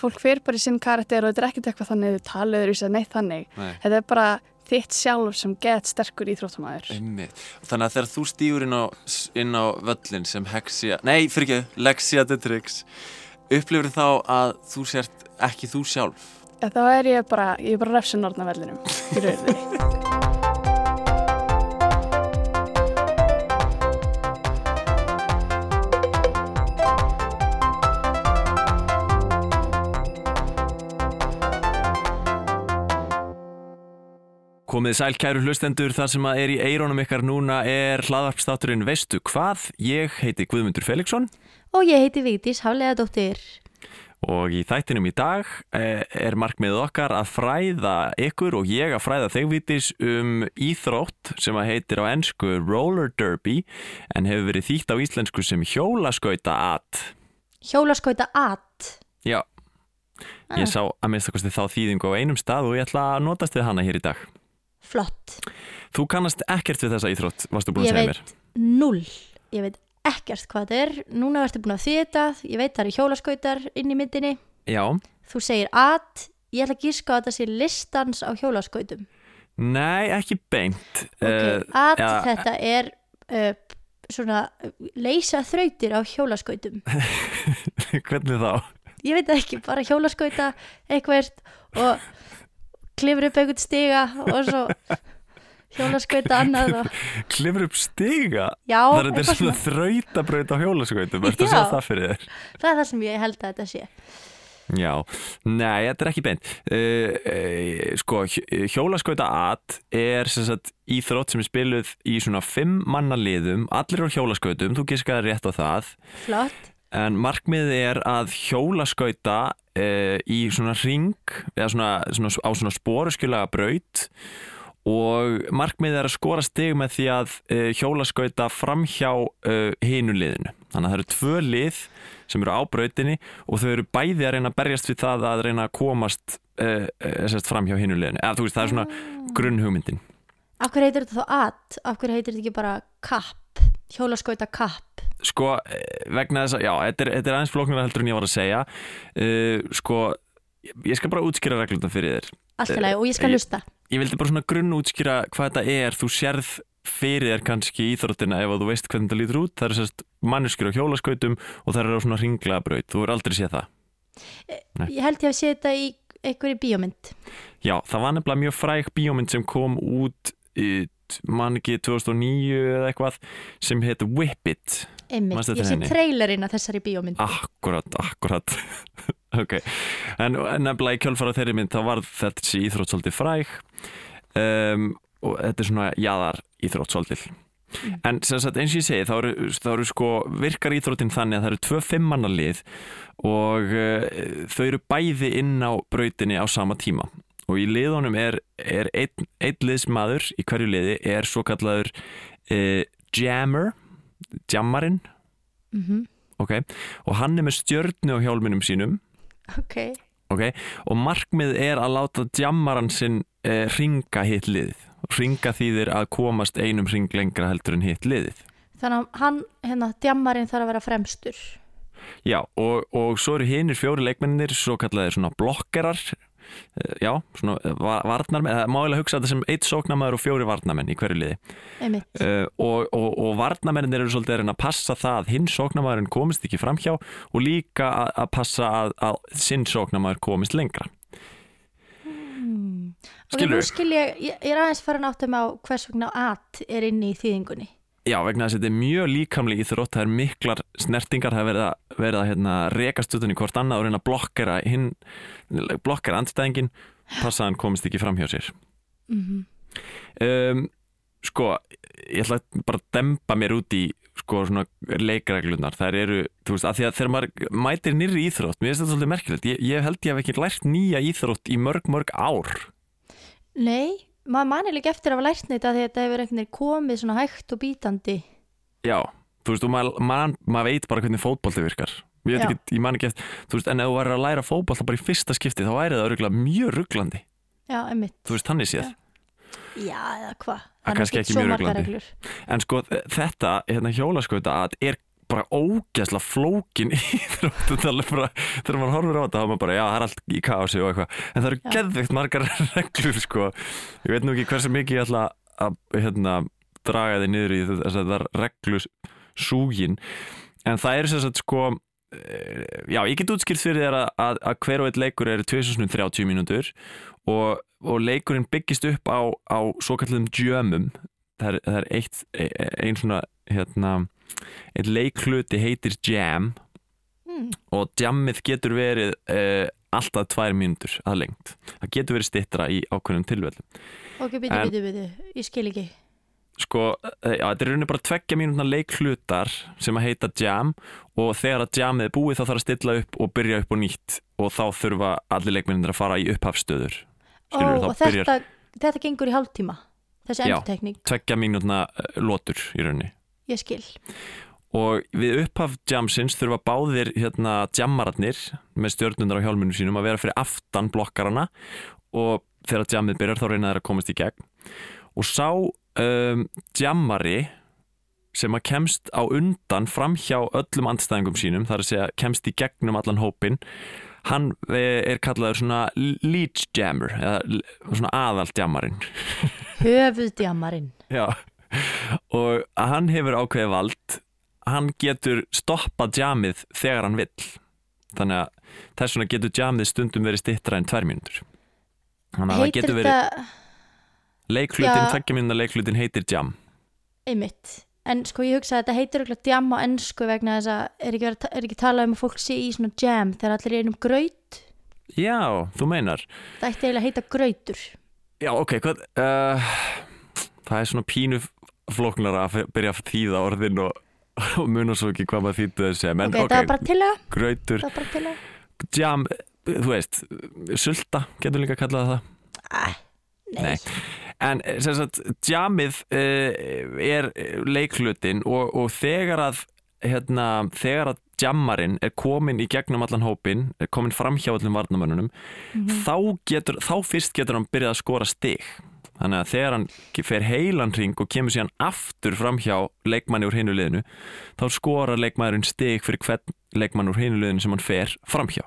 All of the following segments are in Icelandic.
fólk fyrir bara í sinn karakter og þetta er ekkert eitthvað þannig þau talaður í sig neitt þannig Nei. þetta er bara þitt sjálf sem get sterkur íþróttumæður Einmitt. Þannig að þegar þú stýur inn á, inn á völlin sem Hexia, nei fyrir ekki, Lexia the Tricks, upplifur þá að þú sért ekki þú sjálf? þá er ég bara, ég er bara refsun orðna vellinum í rauninni Komið sæl kæru hlustendur, það sem að er í eirónum ykkar núna er hlaðvarpstátturinn Veistu hvað? Ég heiti Guðmundur Felixson Og ég heiti Vigdís Haflega dóttir. og í þættinum í dag eh, er markmiðið okkar að fræða ykkur og ég að fræða þig Vigdís um íþrótt sem að heitir á ennsku roller derby en hefur verið þýtt á íslensku sem hjólaskauta at. Hjólaskauta at. Já, Ah. ég sá að minnst okkur þá þýðingu á einum stað og ég ætla að notast við hana hér í dag. Flott. Þú kannast ekkert við þessa íþrótt, varstu búin að Ég segja veit mér. null. Ég veit ekkert hvað þetta er. Núna ertu búin að þýta. Ég veit það eru hjólaskautar inn í myndinni. Já, Þú segir at. Ég ætla að gíska að þetta sé listans á hjólaskautum. nei, ekki beint. Ok, Eh, at ja, þetta er uh, svona uh, leysa þrautir á hjólaskautum. Hvernig þá? Ég veit það ekki, bara hjólaskauta eitthvað og klifur upp einhvern stiga og svo hjólaskauta annað og Klifur upp stiga? já, Það er þetta eitthvað svona þrautabraut á hjólaskautum, að Já. sjá það fyrir þér? það er það sem ég held að þetta sé. Já, nei, þetta er ekki beint. Uh, uh, sko, hj- hjólaskauta at er sagt íþrótt sem er spiluð í svona fimm manna liðum, allir á hjólaskautum, þú giskaði rétt á það, Flott. En markmiðið er að hjólaskauta uh, í svona ring, eða svona, svona á svona sporuskjulega braut og markmiðið er að skora stig með því að uh, hjólaskauta framhjá uh, hinu liðinu. Þannig að það eru tvö lið sem eru á brautinni og þau eru bæði að reyna að berjast við það að reyna að komast framhjá hinu liðinu. Eða þú veist, það er svona grunnhugmyndin. Af hverju heitir þetta þá at? Af hverju heitir þetta ekki bara kapp? Hjólaskauta kapp? Sko, eh, vegna þess að, já, þetta er, þetta er aðeins flóknara heldur en ég var að segja. Uh, sko, ég skal bara útskýra reglunda fyrir þér. Allt í lagi og ég skal Ég- lusta. Ég vildi bara svona grunn útskýra hvað þetta er. Þú sérð fyrir þér kannski í íþróttina ef að þú veist hvernig þetta lítur út. Það eru sérst manneskjur á hjólaskautum og það eru á svona ringlega braut. Þú er aldrei séð það. Nei. Ég held ég að sé þetta í einhverju bíómynd. Já, það var nefnilega mjög fræg bíómynd sem kom út í, man ekki 2009 eða eitthvað sem heit Whip It. Einmitt. Ég sé trailerinn að þessari bíómynd. Akkurat, akkurat ok, en en nefnilega í kjölfara þeirri mynd þá var þetta íþrótt svolítið fræg. Um, og þetta er svona jaðar íþrótt svolítið en sem sagt eins og ég segi þá eru, þá eru sko virkar íþróttin þannig að það eru tvö fimmanna lið og uh, þau eru bæði inn á brautinni á sama tíma. Og í liðunum er, er einn, einn liðsmaður í hverju liði er svo kallaður uh, jammer jammarinn. Mm ok, og hann er með stjörnu á hjálminum sínum. Ok. ok, og markmið er að láta djammaran sinn eh, ringa hitt liðið. Ringa þýðir að komast einum ring lengra heldur en hitt liðið. Þannig að hann, hérna, djammarinn þarf að vera fremstur. já, og, og svo eru hinnir fjóri leikmennir svo kallaðir svona blokkerar já, svona eh, va- varnarmenn eða máilega hugsa þetta sem eitt sóknamaður og fjóri varnarmenn í hverju liði uh, og, og, og varnamennir eru svolítið að að passa það að hinn sóknamaðurinn komist ekki framhjá og líka að, að passa að, að sinn sóknamaður komist lengra Mm. Ok, Skilurðu? nú skil ég, ég er aðeins farin áttum á hvers vegna at er inni í þýðingunni. Já, vegna þess að þetta er mjög líkamlega íþrótt, það er miklar snertingar, það er verið að, verið að hérna, rekast utan í hvort annað og reyna að blokkera hinn, blokkera andstæðingin, passa hann komist ekki fram hjá sér. Mm Um, sko, ég ætla bara að dempa mér út í sko leikreglunar, þær eru, þú veist, að því að þegar maður mætir nýri íþrótt, mér finnst þetta svolítið merkilegt, ég, ég held ég hef ekki lært nýja íþrótt í mörg, mörg ár. Nei, maður manir líka eftir að hafa lært neitt að þetta hefur einhvern veginn komið svona hægt og bítandi. Já, þú veist, og maður, maður, maður veit bara hvernig fótbolti virkar Ég, ekki, ég man ekki eftir, þú veist, en ef þú væri að læra fótbolta bara í fyrsta skipti, þá væri það örgulega mjög rugglandi, Já, einmitt. þú veist, þannig séð Já, eða hvað? Það er kannski ekki svo ruglandi. reglur. En sko, þetta, hérna hjólaskauta að er bara ógeðslega flókin er alveg bara, þegar maður horfir á þetta þá er maður bara, já, það er allt í kaosi og eitthvað. En það eru Já. geðveikt margar reglur sko, ég veit nú ekki hversu mikið ég ætla að hérna, draga þið niður í þess að það er reglus súgin. En það er sagt sko eh, já, ég get útskýrt fyrir þér að, að, að hver og einn leikur eru 2030 mínútur og, og leikurinn byggist upp á, á svo kallum djömum. Það er, það er eitt, ein svona hérna, eitt leikluti heitir jam. Mm. og jammið getur verið uh, alltaf tvær mínútur að lengt það getur verið stittra í ákveðnum tilvæðum ok, En- byttu, byttu, ég skil ekki. Sko, eh, já, þetta er rauninni bara tveggja mínútna leiklutar sem að heita jam. Og þegar að jamið er búið þá þarf að stilla upp og byrja upp og nýtt. Og þá þurfa allir leikmennir að fara í upphafstöður Ó, Skilurðu, þá og þetta, þetta gengur í hálftíma þessi endurtekning, tveggja mínútna uh, lotur í rauninni ég skil. Og við upphaf jamsins þurfa báðir hérna jammararnir með stjörnundar á hjálminu sínum að vera fyrir aftan blokkarana og þegar jamið byrjar þá reyna þeir að komast í gegn. Og sá um, jammari sem að kemst á undan framhjá öllum andstæðingum sínum þar að segja kemst í gegnum allan hópin hann eh, er kallaður svona leech jammer eða svona aðal jammarinn höfuðdjamarinn Já, og hann hefur ákveðið vald, hann getur stoppað jamið þegar hann vill. Þannig að þess vegna getur jamið stundum verið stittra en tvær mínútur. Þannig að það getur verið þetta leiklutin, tveggja mínúna leiklutin heitir jam. einmitt en sko ég hugsa að þetta heitir örugglega jam á ennsku vegna þess að er ekki, er ekki talað um að fólk sé í svona jam þegar allir er einum graut Já, þú meinar. það ætti eiginlega að heita grautur Já, ok, hvað, uh, það er svona pínu flóknara að byrja að þýða orðin og, og muna svo ekki hvað maður þýttu þessi. En ok, það var bara til að grautur, það var bara til að jam, þú veist, sulta, getur líka að kalla það það. Æ, nei, Nei. En eh, sem sagt, jamið uh, er leiklutin og, og þegar að hérna, þegar að jammarinn er komin í gegnum allan hópin, er komin fram hjá öllum varnamönnunum, þá, getur, þá fyrst getur hann byrjað að skora stig. Þannig að þegar hann fer heilan ring og kemur síðan aftur fram hjá leikmanni úr hinu liðinu, þá skorar leikmæðurinn stig fyrir hvern leikmann úr hinu liðinu sem hann fer fram hjá.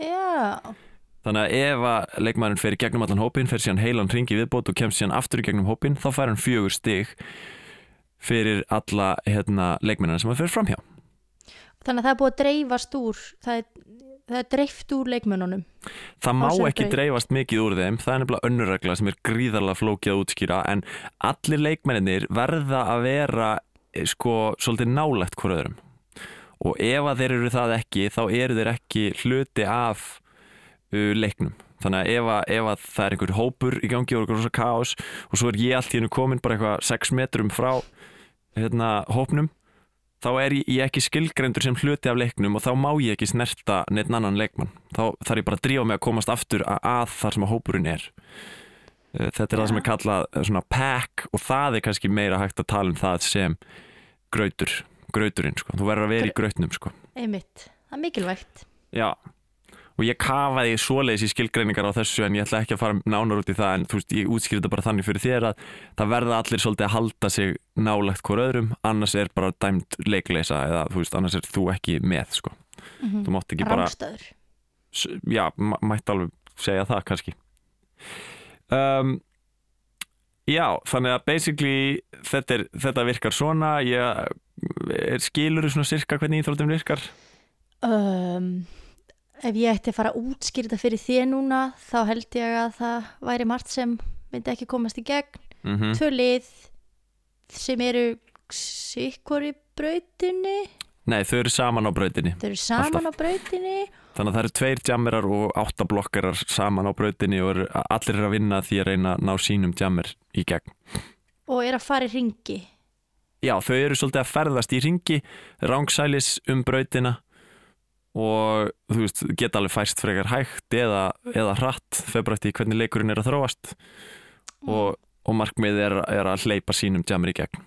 já Þannig að ef að leikmærin fer í gegnum allan hópin, fer síðan heilan ringi viðbót og kemst síðan aftur í gegnum hópin, þá fær hann fjögur stig fyrir alla hérna, leikmennina sem hann fer framhjá. þannig að það er búið að dreifast úr það er, það er dreift úr leikmönnunum Það má ekki dreif- dreifast mikið úr þeim, það er nefnilega önnurregla sem er gríðarlega flókið að útskýra, en allir leikmenninir verða að vera eh, sko svolítið nálægt hver öðrum. Og ef að þeir eru það ekki, þá eru þeir ekki hluti af uh, leiknum. Þannig að ef, að ef að það er einhver hópur í gangi og eitthvað svona kaos og svo er ég allt í hennu komin bara eitthvað 6 metrum frá hérna, hópnum þá er ég, ekki skilgrendur sem hluti af leiknum og þá má ég ekki snerta neitt annan leikmann. Þá þarf ég bara að drífa mig að komast aftur að, að þar sem að hópurinn er. Eh, Þetta er það sem er kallað eh, svona pack og það er kannski meira hægt að tala um það sem grautur, grauturinn sko. Þú verður að vera í grautnum sko. einmitt, það er mikilvægt Já, og ég kafaði svoleiðis í skilgreiningar á þessu en ég ætla ekki að fara nánar út í það en þú veist, ég útskýrði þetta bara þannig fyrir þér að það verða allir svolítið að halda sig nálagt hvort öðrum, annars er bara dæmt leikleisa eða þú veist, annars er þú ekki með sko. mm Þú mátt ekki bara, rángstöður s- já, mætti alveg segja það kannski. Um, já, þannig að basically þetta, er, þetta virkar svona, ég er skilur svona sirka hvernig íþróttum virkar. um, ef ég ætti að fara að útskýrta fyrir þér núna þá held ég að það væri margt sem myndi ekki komast í gegn. Mm tvö lið sem eru sikkur í brautinni. Nei, þau eru saman á brautinni. þau eru saman á brautinni. Þannig að það eru tveir jammerar og átta blokkarar saman á brautinni og eru, allir eru að vinna því að reyna að ná sínum jammer í gegn. og eru að fara í ringi Já, þau eru svolítið að ferðast í ringi, rángsælis um brautina og þú veist, geta alveg færst frekar hægt eða, eða hratt, bara eftir hvernig leikurinn er að þróast. Og, og markmið er, er að hleypa sínum jammer í gegn.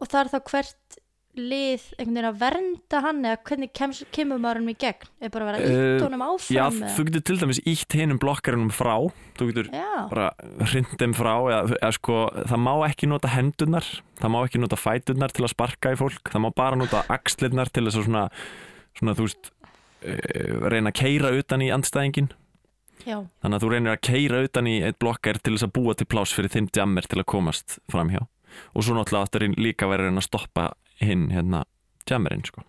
og það er þá hvert lið einhvern veginn að vernda hann eða hvernig kems, kemur maður hann í gegn? Er bara vera að Eh, ítt honum áfram Já, eða? þú getur til dæmis ítt hinum blokkarunum frá. Þú getur já, bara hrind þeim frá eða, eða sko, það má ekki nota hendurnar það má ekki nota fæturnar til að sparka í fólk það má bara nota axlirnar til þess að svona, svona þú veist reyna að keira utan í andstæðingin já, þannig að þú reynir að keira utan í eitt blokkar til þess að búa til pláss fyrir þinn jammer til að komast framhjá. Og svo náttúrulega áttur líka verið að reyna að stoppa hinn hérna jammerinn sko.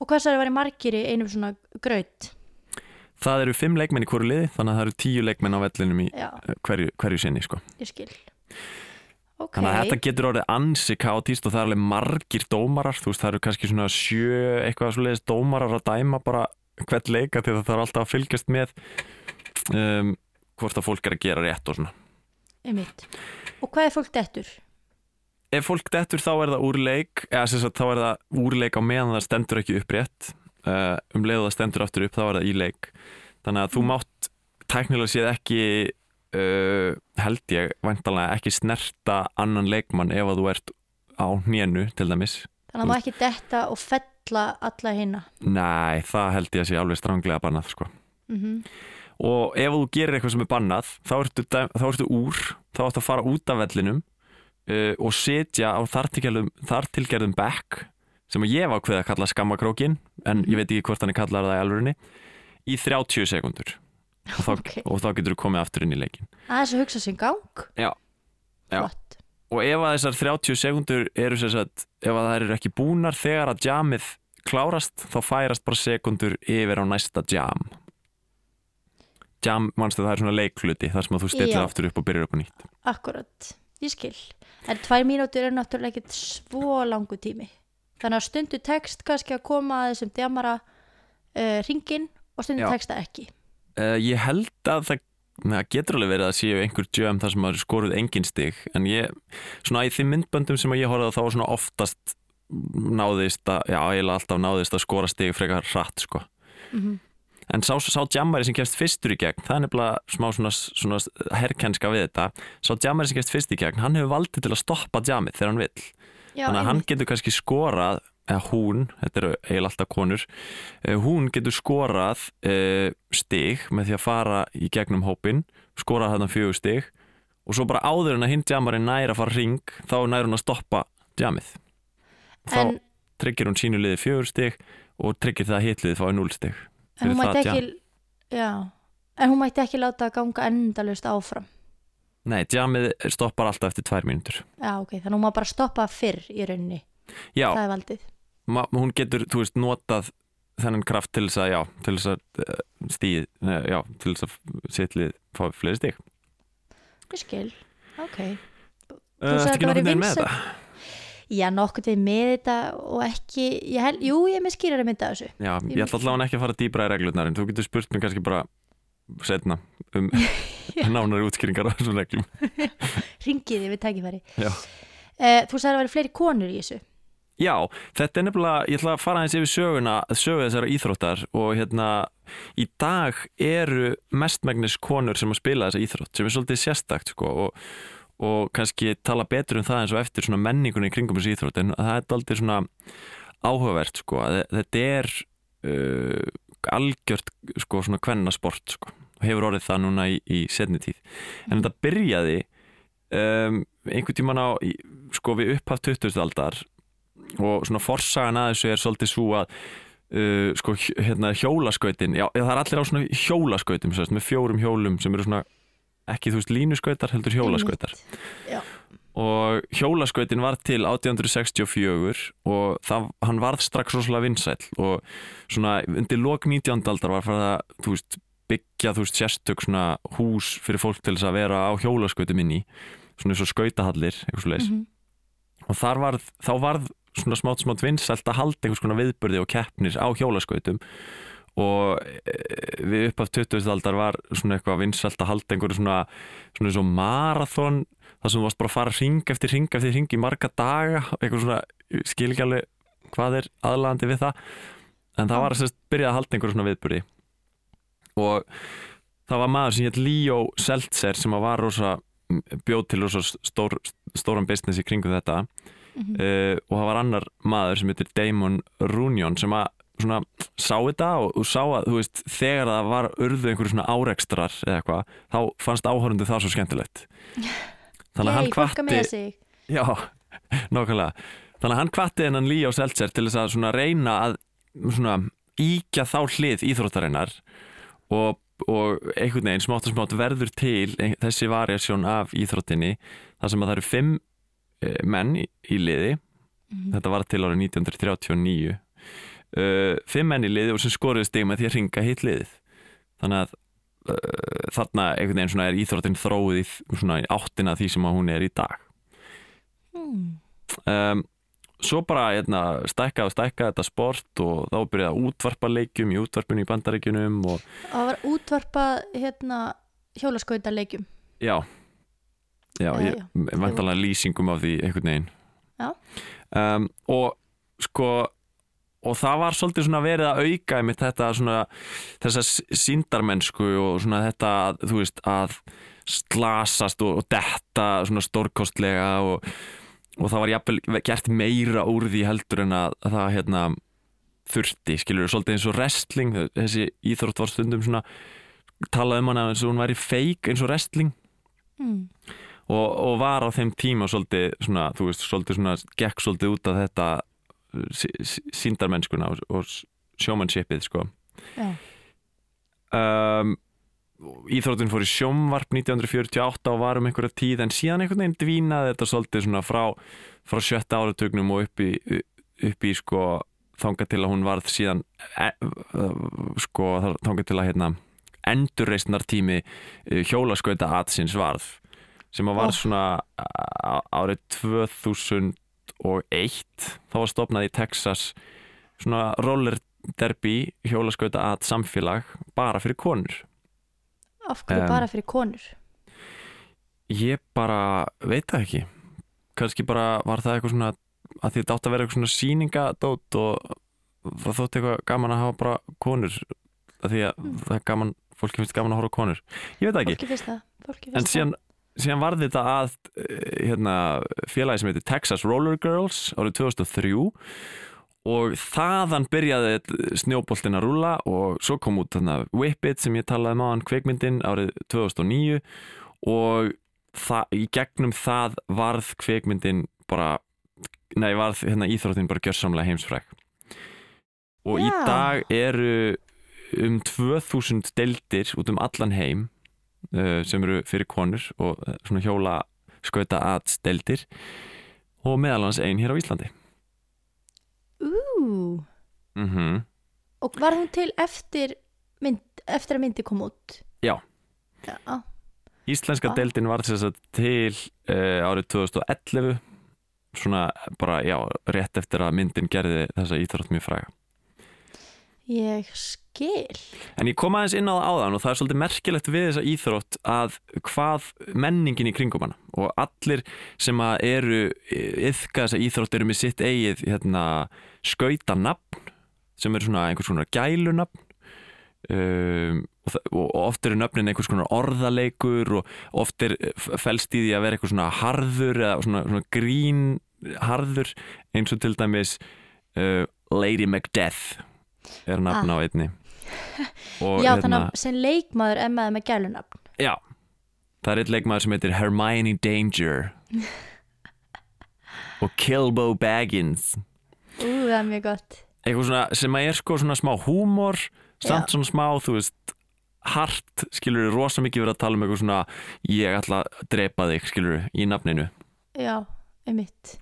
og hvað særi að vera margir í einum svona graut? Það eru fimm leikmenn í hverju liði þannig að það eru tíu leikmenn á vellinum í eh, hverju, hverju sinni sko. ég skil. Ok, Þannig að þetta getur orðið ansi kátíst og það er alveg margir dómarar, þú veist það eru kannski svona sjö eitthvað svo leiðist dómarar að dæma bara hvert leika því að það er alltaf að fylgjast með um, hvort að fólk er að gera rétt og svona. einmitt og hvað er fólk dettur? Ef fólk dettur þá er það úr leik, eða sem sagt þá er það úr leik á meðan það stendur ekki upprétt, uh, um leið og það stendur aftur upp þá er það í leik. Þannig að þú mátt tæknilega séð ekki, uh, held ég, væntalega ekki snerta annan leikmann ef að þú ert á hnénu til dæmis. þannig að maður ekki detta og fella alla hinna Nei, það held ég að sé alveg stránglega bannað sko. mm og ef þú gerir eitthvað sem er bannað þá ertu, þá ertu úr þá ertu að fara út af vellinum uh, og setja á þartilgerðum, þartilgerðum back sem ég hef ákveðið að kalla skammakrókin en ég veit ekki hvort hann er kallar það í alvörinni í 30 sekundur og þá, Ok. og þá getur þú komið aftur inn í leikin aðeins að hugsa sinn gang Já. Já. Flott. Og ef að þessar 30 sekundur eru sem sagt, ef að það eru ekki búnar þegar að jamið klárast þá færast bara sekundur yfir á næsta jam. Jam, mannstu það er svona leikluti þar sem að þú stillir Já. aftur upp og byrjar upp á nýtt. Akkurat, ég skil. En tvær mínútur er náttúrulega ekkert svo langu tími. Þannig að stundu tekst kannski að koma að þessum djamara uh, ringin og stundu Já. tekst það ekki. Uh, ég held að það það getur alveg verið að séu einhver jam þar sem að skoruð engin stig en ég, svona í þeim myndböndum sem ég horfði á þá var svona oftast náðist að, já, eiginlega alltaf náðist að skora stig frekar hratt sko. Mm En sá, sá jammari sem kemst fyrstur í gegn, það er nefnilega smá svona, svona herrkenska við þetta, sá jammari sem kemst fyrst í gegn, hann hefur valdið til að stoppa jammið þegar hann vill. Já, Þannig að hann getur kannski skorað, eða hún, þetta eru eiginlega alltaf konur, eh, hún getur skorað uh, stig með því að fara í gegnum hópin, skorað þarna fjögur stig og svo bara áður en að hinn jammari næra að fara ring, þá nær hún að stoppa jammið. Þá en, tryggir hún sínu liði fjögur stig og tryggir það að hitliðið fái 0 stig. en hún ekki já, en hún mætti ekki láta að ganga endalust áfram Nei, jammið stoppar alltaf eftir tvær mínútur. já, ok, þannig að hún má bara stoppa fyrr í rauninni, Já, það er valdið hún getur, þú veist, notað þennan kraft til þess að, já, til þess að uh, stíð, uh, já, til þess að sittlið fá fleiri stík. ég skil, ok Uh, sagðir Ertu ekki nokkuð með þetta? já, nokkuð við með þetta og ekki, ég held, jú, ég með skýrari mynda af þessu Já, Ég- ætla allavega ekki að fara dýbra í reglurnar en þú getur spurt mér kannski bara setna um nánari útskýringar á þessum reglum. ringið við tækifæri uh, þú sagði að það væri fleiri konur í þessu Já, þetta er nefnilega, ég ætla að fara aðeins yfir söguna, sögu þessara íþróttar og hérna, í dag eru mestmægnis konur sem að spila þessa íþrótt, sem er svolítið sérstakt sko og, og kannski tala betur um það eins og eftir svona menningunni kringum þessu íþrótt, en það er aldrei svona áhugavert sko, að þetta er uh, algjört sko svona kvennasport sko, og hefur orðið það núna í, í setni tíð, en þetta byrjaði um, einhvern tíman á, sko við upphaf 20. aldar og svona forsagan að þessu er svolítið svo að uh, sko hérna hjólaskautin já, það er allir á svona hjólaskautum sérst, með fjórum hjólum sem eru svona ekki þú veist línuskautar heldur hjólaskautar og hjólaskautin var til 1864 og það, hann varð strax rosalega vinsæll og svona undir lok 19. aldar var farið að þú veist, byggja þú veist sérstök svona hús fyrir fólk til þess að vera á hjólaskautum inn í svona eins og skautahallir eitthvað svo Mhm. og þar varð, þá varð svona smátt smátt vinsælt að halda einhvers konar viðburði og keppnir á hjólaskautum. Og e, við upp af 20. aldar var svona eitthvað vinsælt að halda einhverju svona svona eins og marathon þar sem þú varst bara að fara ring eftir ring eftir ring í marga daga eitthvað svona, ég skil ekki alveg hvað er aðlandi við það. En það var að byrjað að halda einhverju svona viðburði. Og það var maður sem hétt Leo Seltzer sem var rosa bjóð til rosa stór, stóran business í kringum þetta Mhm. uh, og það var annar maður sem heitir Damon Runyon sem að svona sá þetta og, og sá að veist þegar það var urðu einhverju svona árekstrar eða eitthvað, þá fannst áhörundu það svo skemmtilegt. Þannig að hann sig. Já, nákvæmlega. Þannig að hann hvatti hennan Líó Seltzer til þess að svona reyna að svona íkja þá hlið íþróttarinnar og, og einhvern veginn smátt og smátt verður til þessi variasjón af íþróttinni þar sem að það eru fimm menn í, í liði. Mhm. þetta var til árið 1939 uh, fimm menn í liði og sem skoruðu stig með því að ringa hitt liðið. Þannig að uh, þarna einhvern veginn svona er íþróttin þróið í áttina því sem hún er í dag. Hmm. um, svo bara hérna, stækka og stækka þetta sport og þá byrjaði að útvarpa leikjum í útvarpinu í bandaríkjunum og Það var útvarpað hérna hjólaskauta leikjum. Já já, ég, já. vantalega lýsingum af því einhvern veginn Já. um, og sko og það var svolítið svona verið að auka einmitt þetta svona þessa síndarmennsku og svona þetta þú veist að slasast og, og detta svona stórkostlega og, og það var jafnvel gert meira úr því heldur en að, að það hérna þurfti, skilur svolítið eins og wrestling, þessi íþrótt var stundum svona talað um hana eins og hún væri fake eins og wrestling hmm. Og, og var á þeim tíma svolítið svona, þú veist, svolítið svona gekk svolítið út af þetta síndarmennskuna og, og sjómannshipið sko. Um, Íþróttin fór í sjómvarp 1948 og var um einhverja tíð en síðan einhvern veginn dvínaði þetta svolítið svona frá, frá sjötta áratögnum og upp í, upp í sko þanga til að hún varð síðan e, sko þanga til að hérna endurreisnartími hjólaskauta aðsins varð sem að var svona árið 2001 þá var stopnað í Texas svona roller derby hjólaskauta að samfélag bara fyrir konur. Af hverju Em. bara fyrir konur? ég bara veit það ekki. Kannski bara var það eitthvað svona að því þetta átt að vera eitthvað svona sýningadót og það þótti eitthvað gaman að hafa bara konur að því að það er gaman fólki finnst gaman að horfa konur. Ég veit það ekki. Fólki finnst það, fólki En finnst síðan, síðan varði þetta að eh, hérna, félagi sem heitir Texas Roller Girls árið 2003 og þaðan byrjaði snjóboltin að rúla og svo kom út þarna Whip It sem ég talaði um á hann kveikmyndin árið 2009 og það, í gegnum það varð kveikmyndin bara nei, varð hérna, íþróttin bara gjörsamlega heimsfræk og í Já. dag eru um 2000 deildir út um allan heim sem eru fyrir konur og uh, svona hjóla skauta aðsteldir og meðal hans ein hér á Íslandi. Það Ú, mm Og var hún til eftir, mynd, eftir að myndi kom út? Já. Já, Íslenska deildin var að til uh, árið 2011 svona bara, já, rétt eftir að myndin gerði þessa íþrótt mjög fræga. Ég skil. En ég kom aðeins inn á það áðan og það er svolítið merkilegt við þessa íþrótt að hvað menningin í kringum hana og allir sem eru yfka þessa íþrótt eru með sitt eigið hérna, skautanafn sem eru svona einhvers konar gælunafn. Um, og, og oft eru nöfnin einhvers konar orðaleikur og oft er felst í því að vera eitthvað svona harður eða svona, svona grín harður eins og til dæmis uh, Lady Macbeth er nafn á einni og Já, hérna, þannig að sem leikmaður er maður með gælunafn já, það er eitt leikmaður sem heitir Hermione Danger og Kilbo Baggins. Ú, það er mjög gott. Eitthvað svona sem að er sko svona smá húmor samt Já. svona smá, þú veist hart, skilur rosa mikið verið að tala um eitthvað svona ég ætla að drepa þig, skilur í nafninu. Já, einmitt.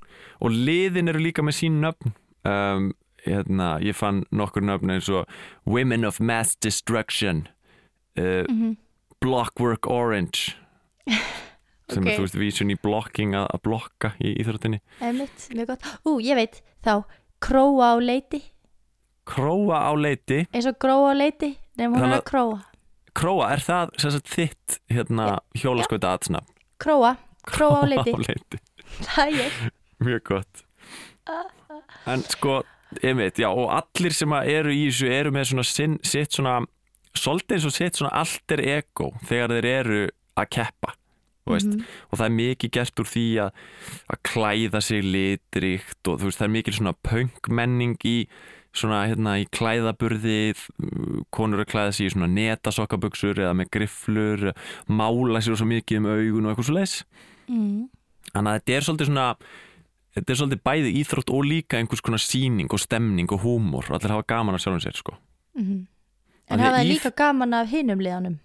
Og liðin eru líka með sín nöfn. Um, hérna, ég fann nokkur nöfn eins og Women of Mass Destruction uh, mm Blockwork Orange sem Ok. er þú veist vísun í blocking að, blokka í íþróttinni. Einmitt, mjög gott. Ú, ég veit, þá króa á leiti. Króa á leiti? Eins og gróa á leiti nefnum hún er Þannig að króa. Króa, er það sagt þitt hérna hjólaskauta aðsnafn? Króa, króa á leiti. leiti. Það er Mjög gott. En sko, einmitt, já og allir sem eru í þessu eru með svona sinn, sitt svona svolítið eins og sitt svona alter ego þegar þeir eru að keppa veist, Mhm. og það er mikið gert úr því að, að klæða sig litrikt og veist, það er mikið svona pöngmenning í svona hérna í klæðaburði konur að klæða sig í svona netasokkabuxur eða með grifflur mála sér svo mikið um augun og eitthvað svo leis mm. þannig að þetta er svolítið svona þetta er svolítið bæði íþrótt og líka einhvers konar síning og stemning og húmor og allir hafa gaman að sjálfum sér sko. Mhm. Af En hafa þið í- líka gaman af hinum liðanum?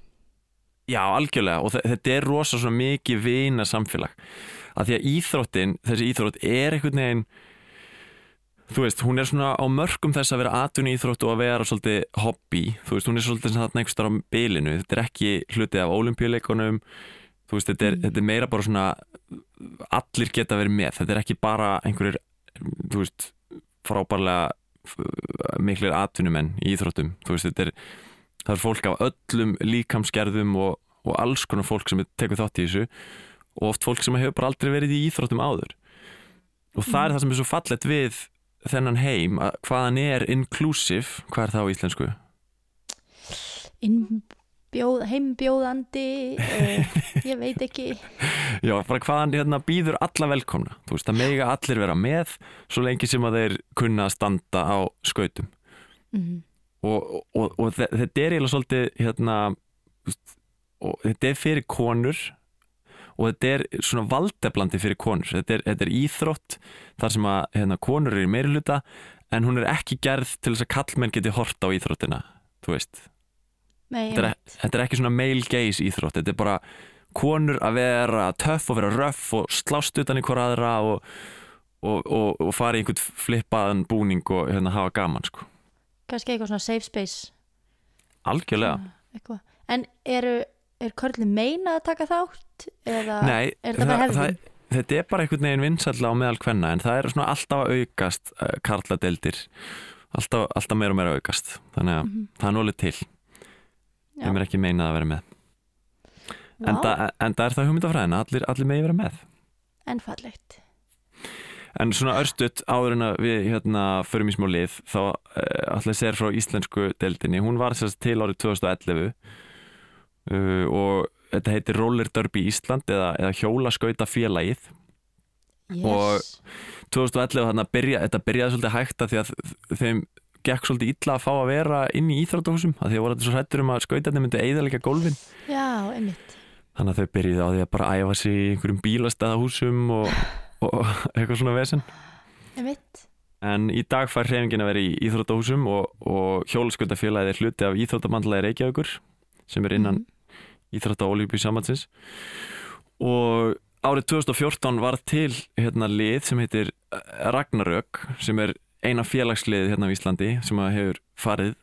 Já, algjörlega og þe- þetta er rosa svona mikið vina samfélag að því að íþróttin, þessi íþrótt er einhvern veginn þú veist, hún er svona á mörgum þess að vera atvinni íþrótt og að vera svolítið hobby, þú veist, hún er svolítið þarna einhvers þar á bilinu, þetta er ekki hluti af olimpíuleikunum, þú veist, þetta er, Mm. þetta er meira bara svona allir geta verið með, þetta er ekki bara einhverjir, þú veist frábærlega miklir atvinnumenn í íþróttum, þú veist, þetta er það er fólk af öllum líkamsgerðum og, og alls konar fólk sem tekur þátt í þessu og oft fólk sem hefur bara aldrei verið í íþróttum áður og það er það sem er svo fallett við þennan heim að hvað hann er inclusive, hvað er það á íslensku? Innbjóð, heimbjóðandi uh, ég veit ekki. Já, bara hvað hann hérna býður alla velkomna? Þú veist, það mega allir vera með svo lengi sem að þeir kunna að standa á skautum. Mm. og, og, og þe- þetta er eiginlega svolítið hérna og þetta er fyrir konur og þetta er svona valdeblandi fyrir konur. Þetta er, þetta er íþrótt þar sem að hérna, konur eru meirluta en hún er ekki gerð til þess að kallmenn geti hort á íþróttina þú veist, Nei, þetta er, einmitt. þetta er ekki svona male gaze íþrótt, þetta er bara konur að vera töff og vera röff og slást utan í hver aðra og, og, og, og fara í einhvern flippaðan búning og hérna, hafa gaman sko. kannski eitthvað svona safe space algjörlega eitthvað. En eru er körli meina að taka þátt eða Nei, er það bara hefðin? þetta er bara einhvern veginn vinsalla á meðal kvenna en það er svona alltaf að aukast uh, karladeldir alltaf, alltaf meira og meira aukast þannig að Mhm. það er nólið til. Þeim er ekki meinað að vera með. Vá, en, það, en það er það hugmyndafræðina, allir, allir megi vera með. En fallegt en svona örstutt áður en að við hérna förum í smá lið þá uh, allir sér frá íslensku deildinni. Hún var sérst til árið 2011 uh, og þetta heitir Roller Derby Ísland eða, eða hjólaskauta félagið yes. Og- 2011 þannig að byrja, þetta byrjaði svolítið hægt að því að þeim gekk svolítið illa að fá að vera inn í íþróttahúsum að því að voru þetta svo hrættur um að skautarnir myndi eigðalega gólfin. Já, einmitt. Þannig að þau byrjuði á því að bara æfa sig í einhverjum bílastæðahúsum og, og eitthvað svona vesen. Einmitt. En í dag fær hreyfingin að vera í íþróttahúsum og, og hjólaskautafélagið er hluti af íþróttamandlaði Reykjavíkur sem er innan Mhm. íþrótta Olífbí sambandsins. Og árið 2014 var til hérna lið sem heitir Ragnarök sem er eina félagslið hérna á Íslandi sem hefur farið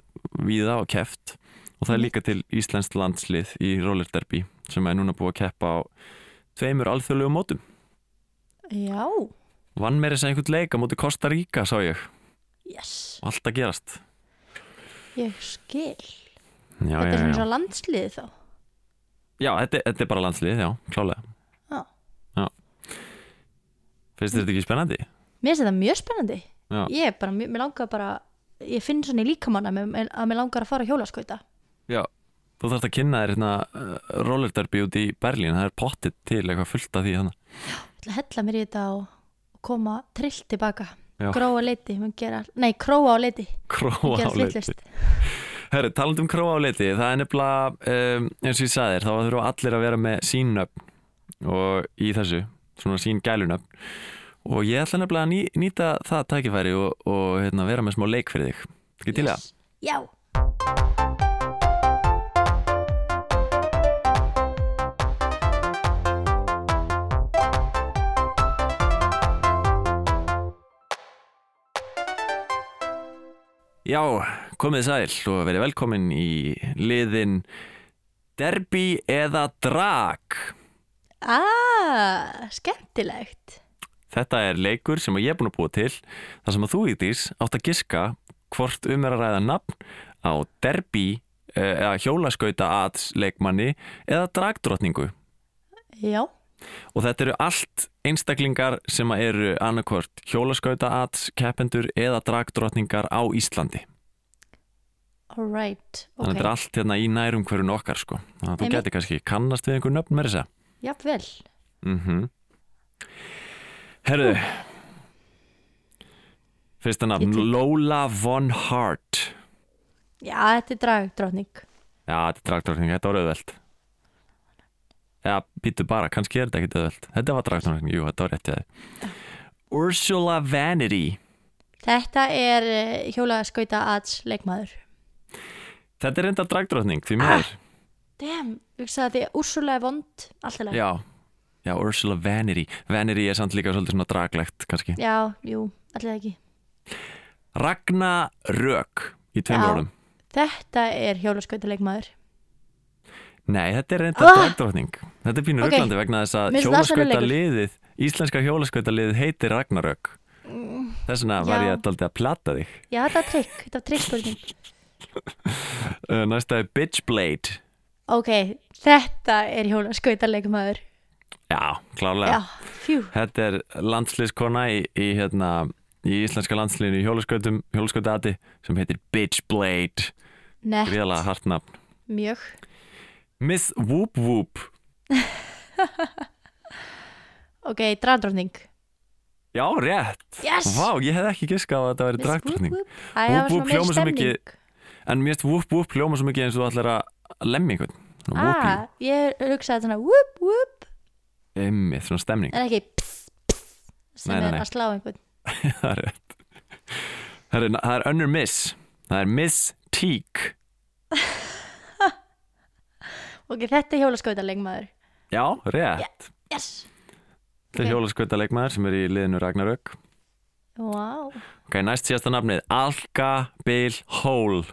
víða og keft og það er líka til Íslands landslið í roller derby sem er núna búið að keppa á tveimur alþjóðlegu mótum. Já, vann meira þess að einhvern leik á móti Costa Rica sá ég, yes, og allt að gerast. Ég skil. Já, Þetta er já, svona já. svo landslið þá? Já þetta, þetta er bara landslið, já, klálega. Já. já. finnst þetta ekki spennandi? Mér finnst þetta mjög spennandi Já. Ég bara, mér mér langar bara Ég finn svona í líkamanna að mér- mér langar að fara að hjólaskauta Já, þú þarfst að kynna þér hérna uh, roller derby út í Berlín það er pottit til eitthvað fullt af því þannig. Ég ætla að hella mér í þetta og og koma trill tilbaka Já. Gróa leiti, mun gera Nei, króa á leiti, Króa á leiti Herri, talandi um króa á leiti það er nefnilega, um, eins og ég sagði þér þá þurfa allir að vera með sín nöfn og í þessu, svona sín gælunöfn og ég ætla nefnilega að ný, nýta það tækifæri og, og hérna, vera með smá leik fyrir þig. Ekki til það? Já, Já, komið sæl og verið velkomin í liðin Derby eða Drag. Ah, skemmtilegt Þetta er leikur sem ég er búin að búa til þar sem að þú Ídís átt að giska hvort um er að ræða nafn á derby eh, eða hjólaskauta aðs leikmanni eða dragdrottningu. Já, og þetta eru allt einstaklingar sem eru annarkvort hjólaskauta aðs keppendur eða dragdrottningar á Íslandi. Alright þannig að þetta er allt hérna í nærum hverjum okkar sko. Þannig að þú geti kannski kannast við einhver nöfn með þess að jafnvel. Mm Herðu. Fyrsta nafn. Lola Von Hart. Já, þetta er dragdrótning Já, þetta er dragdrókning, þetta var auðvelt. Já, býtu bara, kannski er þetta ekkit auðvelt. Þetta var dragdrókning, jú, þetta var rétt í það Ursula Vanity. Þetta er uh, hjólaskauta aðs leikmaður. Þetta er reynda dragdrókning, því Ah. mér Damn, ég hugsa að Úrsula er vond alltaf Já, já, Ursula Vanity. Vanity er samt líka svolítið svona draglegt, kannski. Já, jú, alltaf ekki. Ragna Rök í tveim Já. orðum. Þetta er hjólaskauta leikmaður Nei, þetta er reynda Ah! dragdrókning Þetta er pínur Ok. okay. vegna þess að Mér finnst það hjólaskauta sennilegur. liðið Íslenska hjólaskauta liðið heitir Ragnarök Þess vegna var ég daldið að plata þig. Já, þetta er trikk, þetta er trikkspurning uh, Næsta er Bitchblade. Ok, þetta er hjólaskauta leikmaður Já, klárlega. Þetta er landsliðskona í, í, hérna, í íslenska landsliðinu í hjólaskautum hjólaskautati sem heitir Bitchblade. Nett, Gríðalega hart nafn. Mjög. Miss Whoop Whoop. Ok, dragdrótning Já, rétt. Yes! Vá, ég hef ekki giskað að þetta væri Miss dragdrottning. Whoop. Whoop. Hljómar svo mikið- En mér finnst Whoop Whoop hljóma svo mikið eins og þú ætlar að lemmi einhvern. Ah, ég hugsaði svona whoop whoop Einmitt, svona stemning. En ekki pss, pss, sem Nei, nei, er nei. að slá einhvern. Það er rétt Það er, það er önnur miss. Það er Miss Teak. Ok, þetta er hjólaskauta leikmaður Já, rétt. Yes! Þetta er Ok. hjólaskauta leikmaður sem er í liðinu Ragnarök. Wow. Ok, næst síðasta nafnið Alka Bill Halka,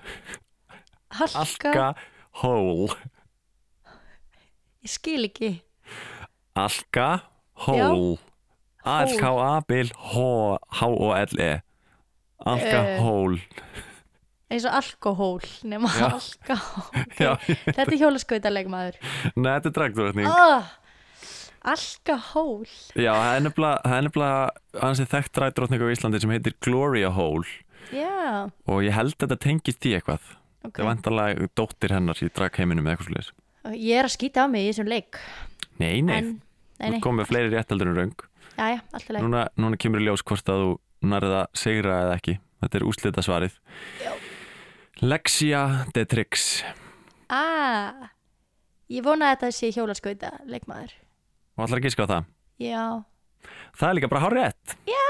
Alka Hole ég skil ekki Alka Hole A-L-K-A Bill H-O-L-E Alka Eh. Eins og alkohól nema Já. alkohól. Já, Þetta er hjólaskauta leikmaður Nei, þetta er dragdrottning oh, Alkohól. Já, það er nefnilega, það er þekkt dragdrottning á Íslandi sem heitir Gloria Hole Já, og ég held að þetta tengist því eitthvað. Ok. Það er vantarlega dóttir hennar í dragheiminum eða eitthvað svolítið Ég er að skýta á mig í þessum leik. Nei, nei, En, þú komið fleiri réttaldur en raung já, já, alltaf leik núna, núna kemur í ljós hvort að þú nærða sigra eða ekki. Þetta er úslita svarið Já. Lexia Detrix Ah, ég vona að þetta sé hjólaskauta leikmaður. Og allar að giska á það? Já, Það er líka bara hár rétt já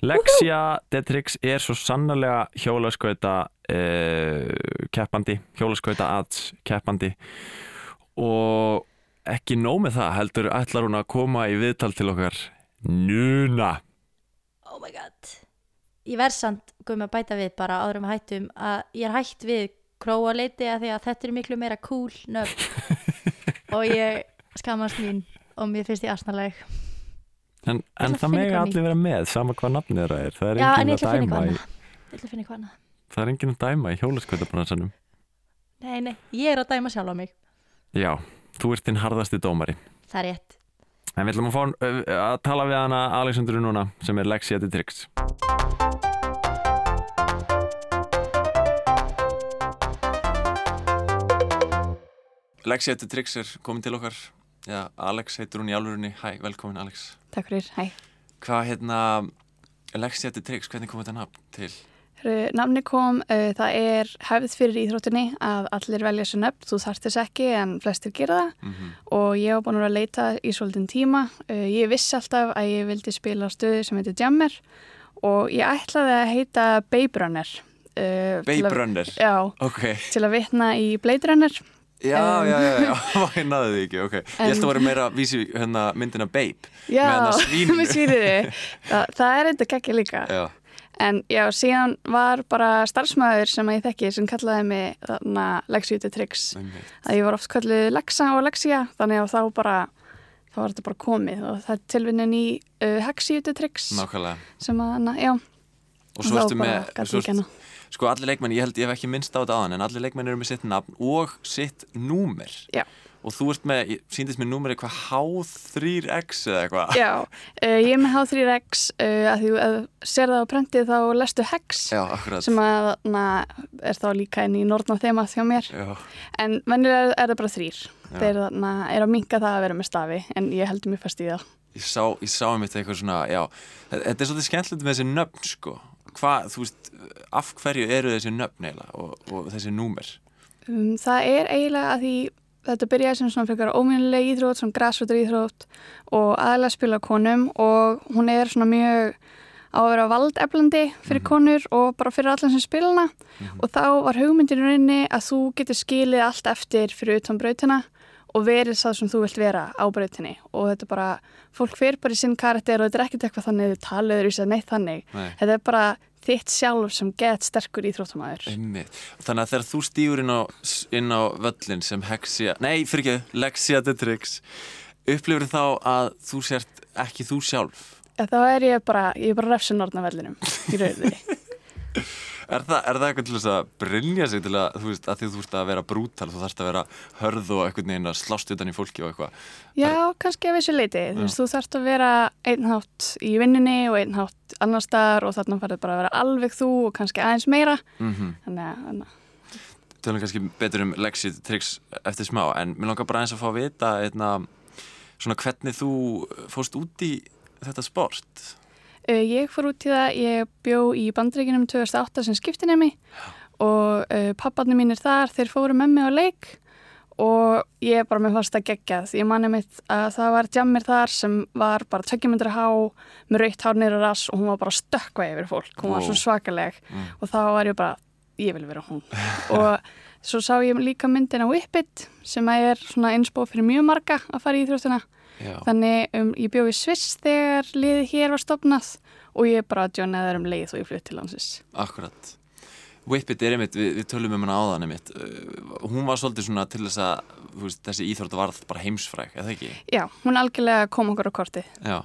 Lexia Detrix er svo sannarlega hjólaskauta uh, keppandi, hjólaskauta ads keppandi. Og ekki nóg með það heldur ætlar hún að koma í viðtal til okkar. Núna. Oh my god. Ég verð samt, guðum að bæta við bara áður um hættum að ég er hætt við króaleiti að því að þetta er miklu meira cool nöfn. Og ég skamast mín og mér finnst ég asnaleg. En, en að það eitthvað allir vera með sama hvað nafnið þeirra er. Það er Já, en enginn að dæma í, það er enginn að dæma í hjólaskautabransanum. Nei, nei, ég er að dæma sjálf á mig. Já, þú ert þinn harðasti dómari. Það er rétt. En við ætlum að fá uh, að tala við hana Alexandru núna sem er Lexia Detrix Lexia Detrix er komin til okkar. Já, Alex heitur hún í alvörunni. Hæ, velkomin Alex. Takk fyrir, hæ. Hvað hérna Lexia Detrix, hvernig kom þetta nafn til? Nafni kom, uh, það er hefð fyrir íþróttinni að allir velja sér nöfn, þú þarft þess ekki en flestir gera það Mm -hmm. og ég var búin að vera að leita í svolítinn tíma. Uh, ég vissi alltaf að ég vildi spila á stöðu sem heitir Jammer og ég ætlaði að heita Babe Runner. Uh, Babe Runner Já, Ok, til að vitna í Blade Runner. já, Um. já, já, já, ég náði því ekki, ok Ég held að vera meira að vísi hérna myndina Babe Já, Með hana svíninu. með svíninu. Það, það er eitthvað ekki líka. Já, En já, síðan var bara starfsmæður sem að ég þekki sem kallaði mig þarna einmitt. Að ég var oft kallið Lexa og Lexia, þannig að þá bara, þá var þetta bara komið. Og það tilvinnin í uh, Hexi út tricks. Nákvæmlega. Sem að, na, já, Og svo ertu með svo, kenna. sko allir leikmenn, ég held ég hef ekki minnst á þetta aðan en allir leikmenn eru með sitt nafn og sitt númer. Já. Og þú ert með, síndist mér númer eitthvað H3X eða eitthvað. Já, uh, ég er með H3X uh, að því að sér það á prentið þá lestu Hex Já, sem að na, er þá líka inn í nortna þema hjá mér. Já, en venjulega er, er það bara þrýr þeir þarna er að minka það að vera með stafi en ég heldur mér fast í það. Ég sá, ég sá einmitt eitthvað svona, já. Þetta er svolítið skemmtilegt með þessi nöfn sko. Hvað, þú veist, af hverju eru þessi nöfn eiginlega og, og þessi númer? Um, Það er eiginlega að því þetta byrjaði sem svona frekar ómjönuleg íþrótt, svona græsvöldur íþrótt og aðlega spila konum og hún er svona mjög á að vera valdeflandi fyrir Mhm. konur og bara fyrir allan sem spilana og þá var hugmyndin í rauninni að þú getur skilið allt eftir fyrir utan brautina og verið það sem þú vilt vera á brautinni og þetta er bara, fólk fyrir bara í sinn karakter og þetta er ekkert eitthvað þannig þau talaður í sig neitt þannig, Nei. þetta er bara þitt sjálf sem get sterkur íþróttamæður. Þannig að þegar þú stýur inn á, inn á völlin sem Hexia, nei, fyrir ekki, Lexia Detrix, upplifur þá að þú sért ekki þú sjálf? Þá er ég bara, ég er bara refsun orðna vellinum í rauninni. Er það, er það eitthvað til þess að brilja sig til að, þú veist, að því þú ert að vera brútal, þú þarfst að vera hörð og einhvern veginn að slást utan í fólki og eitthvað. Já, kannski af þessu leiti. Þú veist, þú þarfst að vera einn hátt í vinninni og einn hátt annar staðar og þarna farið bara að vera alveg þú og kannski aðeins meira. Mm Þannig að, þannig að Tölum kannski betur um Lexia Detrix eftir smá, en mér langar bara eins að fá að vita, einna, svona hvernig þú fóst út í þetta sport. Uh, ég fór út í það, ég bjó í bandreikinum 2008 sem skiptinemi og uh, papparnir mínir þar, þeir fóru með mig á leik og ég er bara með fast að gegja því ég manni mitt að það var jammir þar sem var bara tökjumundri há með raukt hár nýra rass og hún var bara stökkva yfir fólk, hún var svo svakaleg Mm. og þá var ég bara, ég vil vera hún. Og svo sá ég líka myndin á Whippet sem er svona einsbóð fyrir mjög marga að fara í íþróttina Já. þannig um, ég bjó í Sviss þegar liðið hér var stopnað og ég bara djónaði þeir um leið og ég flutt til landsins. Akkurat. Whippet er einmitt, við, við tölum um hana áðan einmitt. Uh, hún var svolítið svona til þess að veist, þessi íþrótt varð bara heimsfræk eða ekki? Já, hún algjörlega kom okkur á kortið. Já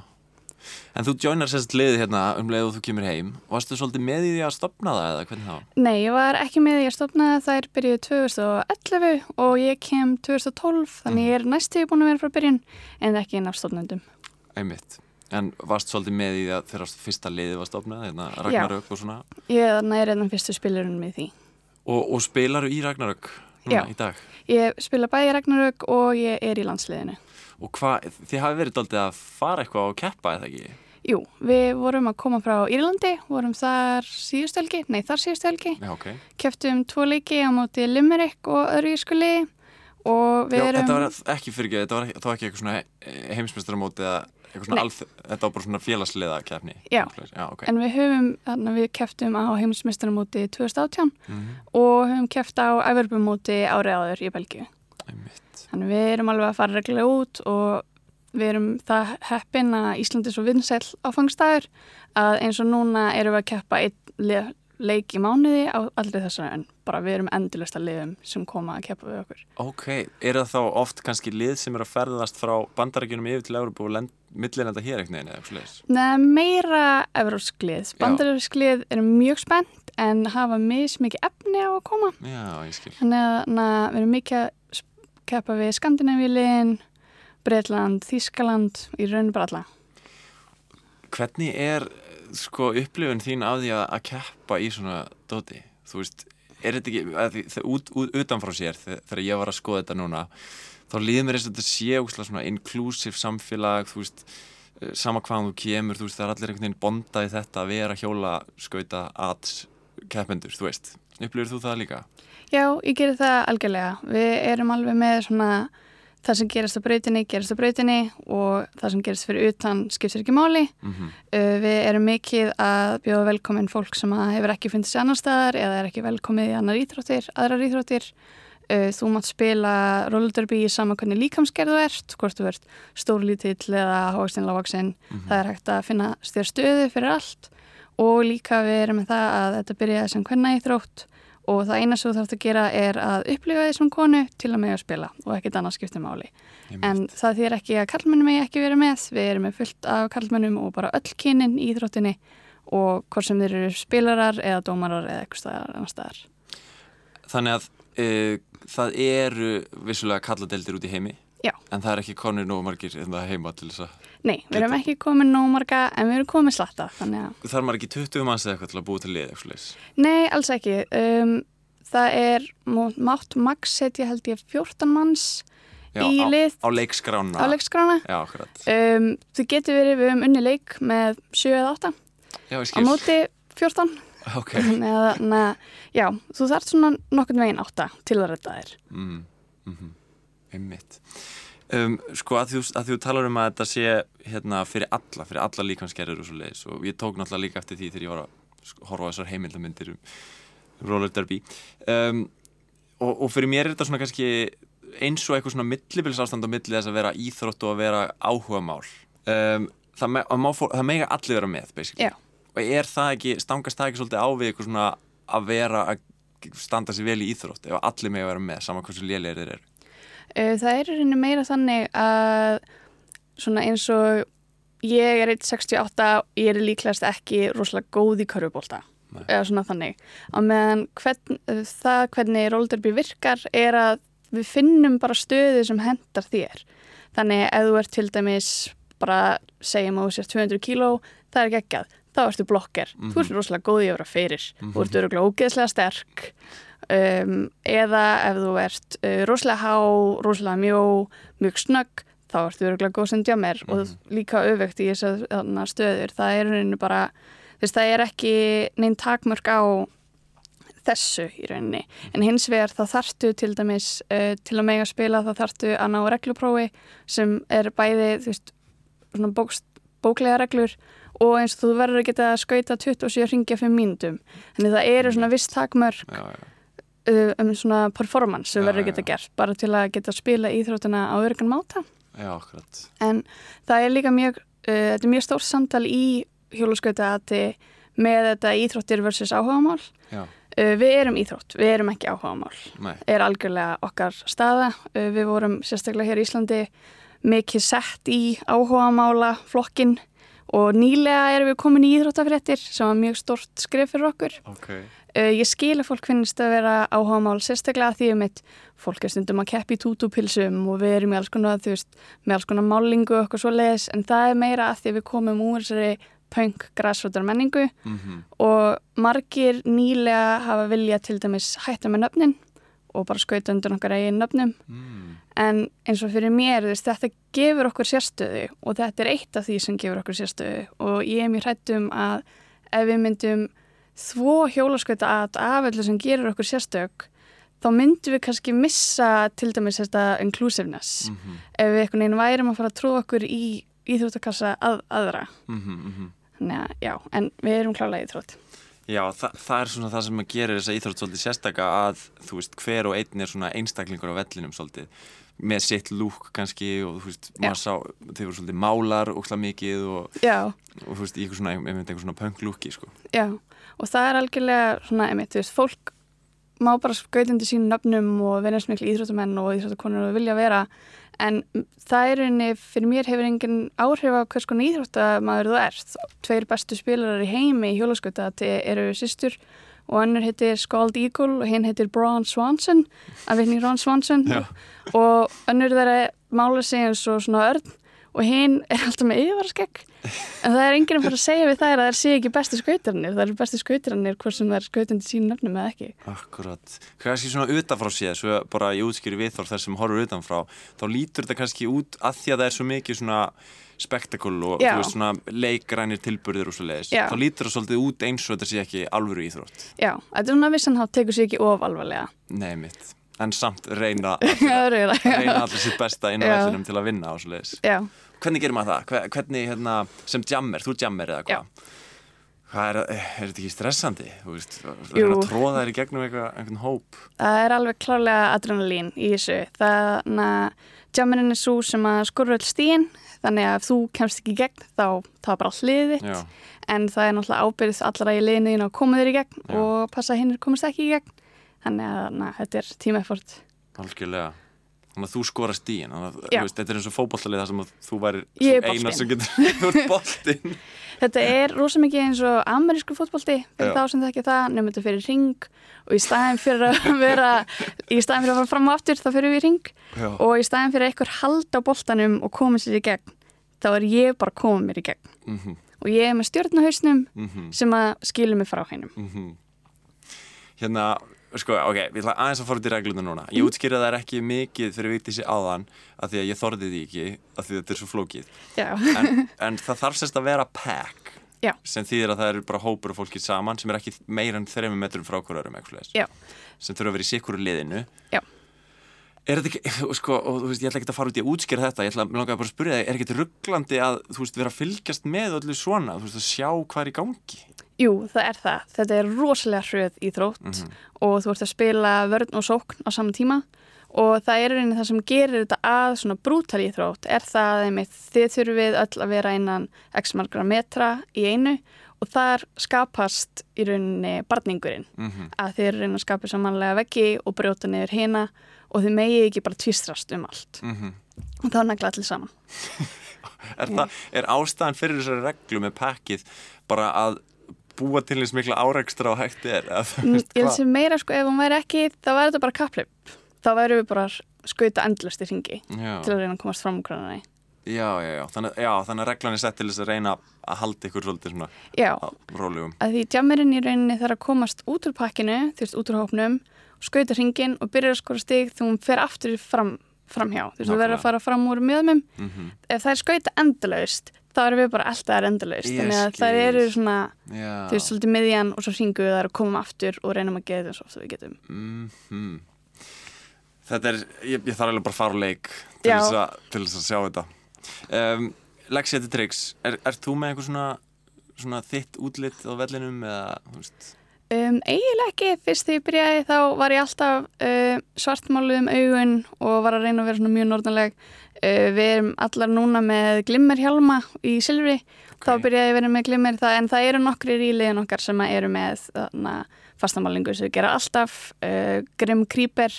En þú joinar sérst liðið hérna um leið og þú kemur heim. Varstu svolítið með í því að stopna það eða hvernig þá? Nei, ég var ekki með því að stopnaði þær byrjuðu 2011 og ég kem 2012 þannig ég er næstu búin að vera frá byrjun en ekki inn af stopnendum Einmitt. En varst svolítið með í því að þegar fyrsta liðið var stopnað, hérna Ragnarök og svona? Ég er þannig reyðan fyrstu spilurinn með því. Og, og spilaru í Ragnarök núna Já. í dag Ég spila bæði Ragnarök og ég er í landsliðinu Og hvað, þið hafi verið daldið að fara eitthvað og keppa eða ekki? Jú, við vorum að koma frá Írlandi, vorum þar síðustu helgi, nei þar síðustu helgi Já, ok keftum tvo leiki á móti Limerick og öðru írsku liði og við Já, erum þetta var ekki fyrir ekki, þetta var ekki, eitthvað svona svona Nei. Alþ, þetta var bara svona félagsliða keppni. Já. Já, ok. en við höfum, þannig við keftum á heimsmeistaramóti 2018 Mm og höfum keft á æverbumóti árið áður í Belgíu. Þannig við erum alveg að fara reglulega út og við erum það heppin að Íslandi er svo vinsæll áfangstæður að eins og núna erum við að keppa einn leik í mánuði á aldrei þessari en bara við erum endilist að liðum sem koma að keppa við okkur. Ok, er það þá oft kannski lið sem er að ferðast frá bandarækjunum yfir til Európa og lend, millirenda hér veginn eða eitthvað slags? Nei, meira evrópsk lið. Bandarísk lið eru mjög spennt en hafa mismikið efni á að koma. Já, ég skil. Þannig að na, við erum mikið að keppa við Skandinavíliðin, Breitland, Þískaland, í rauninu bara alla. Hvernig er sko upplifun þín af því að, að keppa í svona dóti? Þú veist, er þetta ekki, að það, út, út, utanfrá sér, þe- þegar ég var að skoða þetta núna, þá líður mér eins og þetta sé úkslega svona inclusive samfélag, þú veist, eh, sama hvaðan þú kemur, þú veist, það er allir einhvern veginn bondað í þetta að vera hjóla, skauta, ats, keppendur, þú veist. Upplifur þú það líka? Já, ég gerir það algjörlega. Við erum alveg með svona það sem gerast á brautinni, gerast á brautinni og það sem gerast fyrir utan skiptir ekki máli. Mm Uh, við erum mikið að bjóða velkomin fólk sem hefur ekki fundið sér annar staðar eða er ekki velkomið í annar íþróttir, aðrar íþróttir. Uh, þú mátt spila rollerderby í sama hvernig líkamsgerðu ert, hvort þú ert stórlítill eða hóksteinlávaksinn. Það er hægt að finna stér stöðu fyrir allt og líka við erum með það að þetta byrjaði sem hvernig íþrótt og það eina sem þú þarfst að gera er að upplifa því sem konu til að með að spila og ekkert annað skiptir máli. En það þýr ekki að kallmennum megi ekki verið með. Við erum með fullt af kallmennum og bara öll kynin í íþróttinni og hvort sem þeir eru spilarar eða dómarar eða eitthvað staðar staðar. Þannig að uh, það eru vissulega kalladeldir út í heimi Já. en það er ekki konur nógu margir en það heima til þess að Nei, við erum ekki komið nóg marga en við erum komið slatta, þannig að þarf maður ekki 20 manns eða eitthvað til að búa til lið eitthvað. Nei, alls ekki. Um, það er má- mátt max setja held ég 14 manns Já, í á, lið á leikskrána á leikskrána. Já, akkurat Um, þú getur verið við um unni leik með 7 eða 8 Já, ég á skil móti 14. Ok að, na, já, þú þarft svona nokkurn veginn 8 til að redda þér. mm, mm Einmitt um, Sko að þú, að þú talar um að þetta sé hérna fyrir alla, fyrir alla líkanskerður og svo leiðis og ég tók náttúrulega líka eftir því þegar ég var að sko, horfa þessar heimildamindir um roller derby um, og, og fyrir mér er þetta svona kannski eins og eitthvað svona millibilsástand á milli þess að vera íþrótt og að vera áhugamál um, það, me, að má fó, það mega allir vera með. Já. og er það ekki, stangast það ekki svolítið á við eitthvað svona að vera að standa sér vel í íþrótt ef allir mega vera með, sama hversu lélegir þeir eru það er rauninni meira þannig að svona eins og ég er 1.68 ég er líklegast ekki rosalega góð í körfubólta eða svona þannig. Á meðan hvern, það hvernig rólderby virkar er að við finnum bara stöðu sem hendar þér. Þannig ef þú ert til dæmis bara segjum að þú sér 200 kíló það er ekkert, þá ertu blokker. Þú Mhm. ert rosalega góð í að vera fyrir. Mhm. þú ert öruglega ógeðslega sterk um, eða ef þú ert uh, rosalega há, rosalega mjó mjög snögg, þá ertu öruglega góð sem djammer Mhm. og líka öfugt í þessar stöður, það er rauninni bara þess það er ekki neinn takmörk á þessu í rauninni, en hins vegar þá þarftu til dæmis uh, til að mega spila þá þarftu að ná regluprófi sem er bæði þú veist, svona bókst, bóklega reglur og eins og þú verður að geta skauta 27 ringja 5 mínútum. Þannig það eru svona viss takmörk. Já, já. Uh, um svona performance sem verður að geta gert bara til að geta spila íþrótuna á örgan máta. Já, akkurat. En það er líka mjög uh, þetta er mjög stórt samtal í hjóluskauta með þetta íþróttir versus áhugamál. Uh, við erum íþrótt, við erum ekki áhugamál. Nei, er algjörlega okkar staða. Uh, við vorum sérstaklega hér í Íslandi mikið sett í áhugamála flokkin og nýlega erum við komin í íþróttafréttir sem var mjög stort skrif fyrir okkur. Ok. Uh, ég skil að fólk finnst að vera áhugamál sérstaklega því um eitt fólk er stundum að keppi tútúpilsum og við erum í alls konar, þú veist, með alls konar málingu og eitthvað svo leiðis en það er meira að því við komum úr þessari punk græsfótar menningu mm og margir nýlega hafa vilja til dæmis hætta með nöfnin og bara skauta undir okkar eigin nöfnum mm. en eins og fyrir mér, veist, þetta gefur okkur sérstöðu og þetta er eitt af því sem gefur okkur sérstöðu og ég er mjög hrættum að ef við myndum þvó hjólaskauta að af öllu sem gerir okkur sérstök þá myndum við kannski missa til dæmis þetta inclusiveness. Mm ef við einhvern veginn værum að fara að trúa okkur í íþróttakassa að aðra. -hmm, þannig að já, en við erum klálega íþrótt. Já, þa það er svona það sem að gerir þessa íþrótt svolítið sérstaka að þú veist hver og einn er svona einstaklingur á vellinum svolítið með sitt lúk kannski og þú veist, maður sá þau voru svolítið málar ókslega mikið og, og þú veist, í einhver svona, einhver, svona punk lúki sko. já, og það er algjörlega svona, einmitt, þú veist, fólk má bara skautandi sínum nöfnum og verðast miklu íþróttamenn og íþróttakonur og vilja vera en það er einni, fyrir mér hefur engin áhrif á hvers konar íþróttamaður þú ert. Tveir bestu spilarar í heimi í hjólaskauta eru sýstur og önnur heitir Scald Eagle og hinn heitir Braun Swanson af Whitney Ron Swanson Já. og önnur þeirra mála sig eins og svona örn og hinn er alltaf með yfirvaraskegg en það er enginn að fara að segja við þær að þær sé ekki bestu skautarnir, það eru bestu sem það er skautandi sín nöfnum eða ekki Akkurat. Kannski svona utanfrá séð, svo bara ég útskýri viðþór þess sem horfur utanfrá, þá lítur þetta kannski út að því að það er svo mikið svona spektakul og Já. þú veist svona leikrænir tilburðir og svo leiðis. Þá lítur það svolítið út eins og þetta sé ekki alvöru íþrótt. Já, þetta er svona vissanhátt tekur sér ekki of alvarlega Nei mitt. En samt reyna, allir, reyna allir sitt besta inn á Já. vellinum til að vinna og svo leiðis. Hvernig gerir maður það? Hve- Hvernig hérna, sem jammer, þú jammer eða hvað? Er, er þetta ekki stressandi? Þú veist, það er að tróða þér í gegnum einhvern hóp. það er alveg klárlega adrenalín í þessu. Þannig að jammerinn er svo sem að skorur öll stíin þannig að ef þú kemst ekki í gegn þá tapar all liðið þitt Já, en það er náttúrulega ábyrðið allra í liðinu að koma þér í gegn Já. og passa að hinn komast ekki í gegn. Þannig að na, þetta er tíma effort. algjörlega. Þannig að þú skorast Já. þú veist, þetta er eins og fótbollalið þar sem að þú væri eina sem getur boltinn Þetta er rosa mikið eins og amerísku fótbolti fyrir Já. þá sem það ekki það, nefnum þetta fyrir ring og í staðin fyrir að vera í staðin fyrir að fara fram og aftur þá fyrir við í ring Já. og í staðin fyrir að einhver halda á boltanum og koma sér í gegn þá er ég bara að koma mér í gegn Mhm, og ég er með stjórnahausnum mhm, sem að skilur mig frá hennum mhm. Hérna, sko, ok, við ætla aðeins að fara út í regluna núna Ég Mhm. útskýra það ekki mikið fyrir vitið sér áðan af því að ég þorði því ekki af því að þetta er svo flókið en, en það þarf sérst að vera pack Já. sem þýðir að það eru bara hópur af fólki saman sem er ekki meira en þreymur metrum frá hverjum Já. sem þurfa að vera í sikkuru liðinu Já. Er þetta ekki, sko, og þú veist, ég ætla ekki að fara út í að útskýra þetta, ég ætla langaði bara að spyrja þig, er ekki rugglandi að, þú veist, vera að fylgjast með öllu svona, þú veist, að sjá hvað er í gangi? Jú, það er það. Þetta er rosalega hröð í þrótt Mhm. og þú ert að spila vörn og sókn á saman tíma og það er rauninni það sem gerir þetta að svona brútal í þrótt er það einmitt þið þurfið öll að vera innan x margra metra í einu og þar skapast í rauninni barningurinn Mm að þið eru rauninni að skapa samanlega veggi og brjóta niður hina og þið megið ekki bara tvistrast um allt -hmm. og þá negla allir saman. Er, það, er ástæðan fyrir þessari reglu með pakkið bara að búa til eins mikla áreikstra og hægt er? Þú Mm, veist, Ég sem meira sko ef hún væri ekki þá væri þetta bara kapplöp. Þá væri við bara skauta endlust í ringi Já. til að reyna að komast fram úr grunni. Já, já, já. Þannig, já, þannig að reglan er sett til þess að reyna að halda ykkur svolítið svona Já, rólegum. að því djammerinn í rauninni þarf að komast út úr pakkinu, þú veist, út úr hópnum skauta hringin og byrja að skora stig hún fer aftur fram, framhjá þú veist, þú verður að fara fram úr mjöðmum Mm ef það er skauta endalaust þá erum við bara alltaf endalaust þannig að það eru svona, Já. þú veist, svolítið miðjan og svo hringu það er að koma aftur og reynum að gera þetta svo oft við getum Mm Þetta er, ég, ég þarf alveg bara að fara á leik til þess, að, til þess að sjá þetta. Um, Lexi, þetta er tryggs. Er, er þú með eitthvað svona, svona þitt útlitt á vellinum eða, þú veist? Um, eiginlega ekki, fyrst þegar ég byrjaði þá var ég alltaf uh, svartmáluð um augun og var að reyna að vera mjög norðanleg. Uh, við erum allar núna með glimmerhjálma í silfri. Þá byrjaði ég að vera með glimmer það, en það eru nokkri í liðin okkar sem eru með þarna, fastamálingu sem gera alltaf uh, Grim Creeper.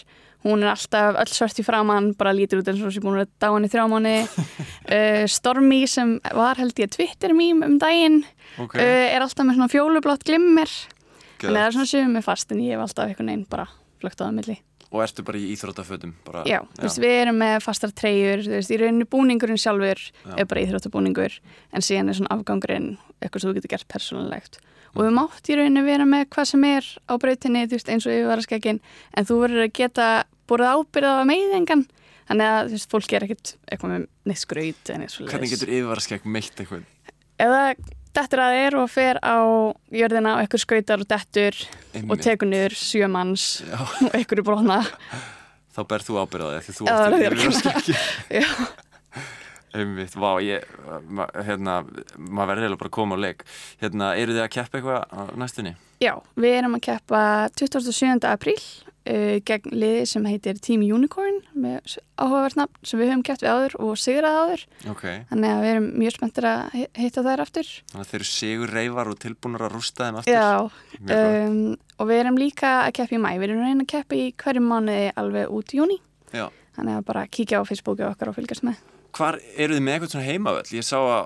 Hún er alltaf öll svart í framann bara lítur út eins og sem búin að vera dáin í þrjá mánu uh, Stormy sem var held ég Twitter mím um daginn Ok, uh, er alltaf með svona fjólublátt glimmer það er svona sjöfum með fast en ég hef alltaf einhvern veginn bara flögt á það milli. Og ertu bara í íþróttafötum? Bara, Já, þú veist, við erum með fastar treyjur, í rauninni búningurinn sjálfur er bara íþróttabúningur en síðan er svona afgangurinn eitthvað sem þú getur gert persónulegt. Og við mátt í rauninni vera með hvað sem er á brautinni, þú veist, eins og yfirvaraskekkin en þú verður að geta búið ábyrðað á meiðingan. Þannig að veist, fólk er ekkert eitthvað með neitt skraut Hvernig getur yfirvaraskegg meitt eitthvað? Það dettur að þér og fer á jörðina og eitthvað skautar og dettur og Einmitt. tekur niður sjö manns Já, og eitthvað er brotna þá ber þú ábyrðaði því þú yfirvaraskegg. Já. Einmitt, vá, ég, ma, hérna, maður verður eiginlega bara að koma á leik. Hérna, eru þið að keppa eitthvað næstunni? Já, við erum að keppa 27. apríl uh, gegn liði sem heitir Team Unicorn með áhugavert nafn sem við höfum keppt við áður og sigrað áður. Ok, þannig að við erum mjög spenntir að hitta þær aftur. Þannig að þeir eru sigur reyfar og tilbúnar að rústa þeim aftur. Já, um, og við erum líka að keppa í mæ við erum reyna að keppa í hverjum mánuði alveg út í júni Já. þannig að bara kíkja á Facebooku okkar og fylgjast með Hvar eru þið með eitthvað svona heimavöll? Ég sá á,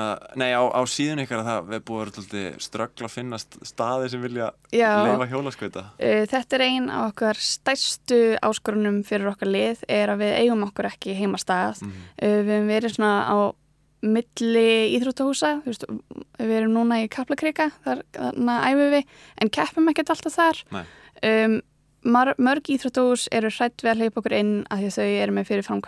að- nei á, á síðun ykkar að það við vera alltaf ströggla að finna st- staði sem vilja leifa hjólaskauta. Uh, Þetta er ein af okkar stærstu áskorunum fyrir okkar lið er að við eigum okkur ekki heimastað. Mm. Uh, við hefum verið svona á milli íþróttahúsa, við erum núna í Kaplakrika, þar þarna æfum við, en keppum ekkert alltaf þar. Nei. Um, mörg íþróttahús eru hrætt við að hleypa okkur inn að því að þau eru með fyrirfram,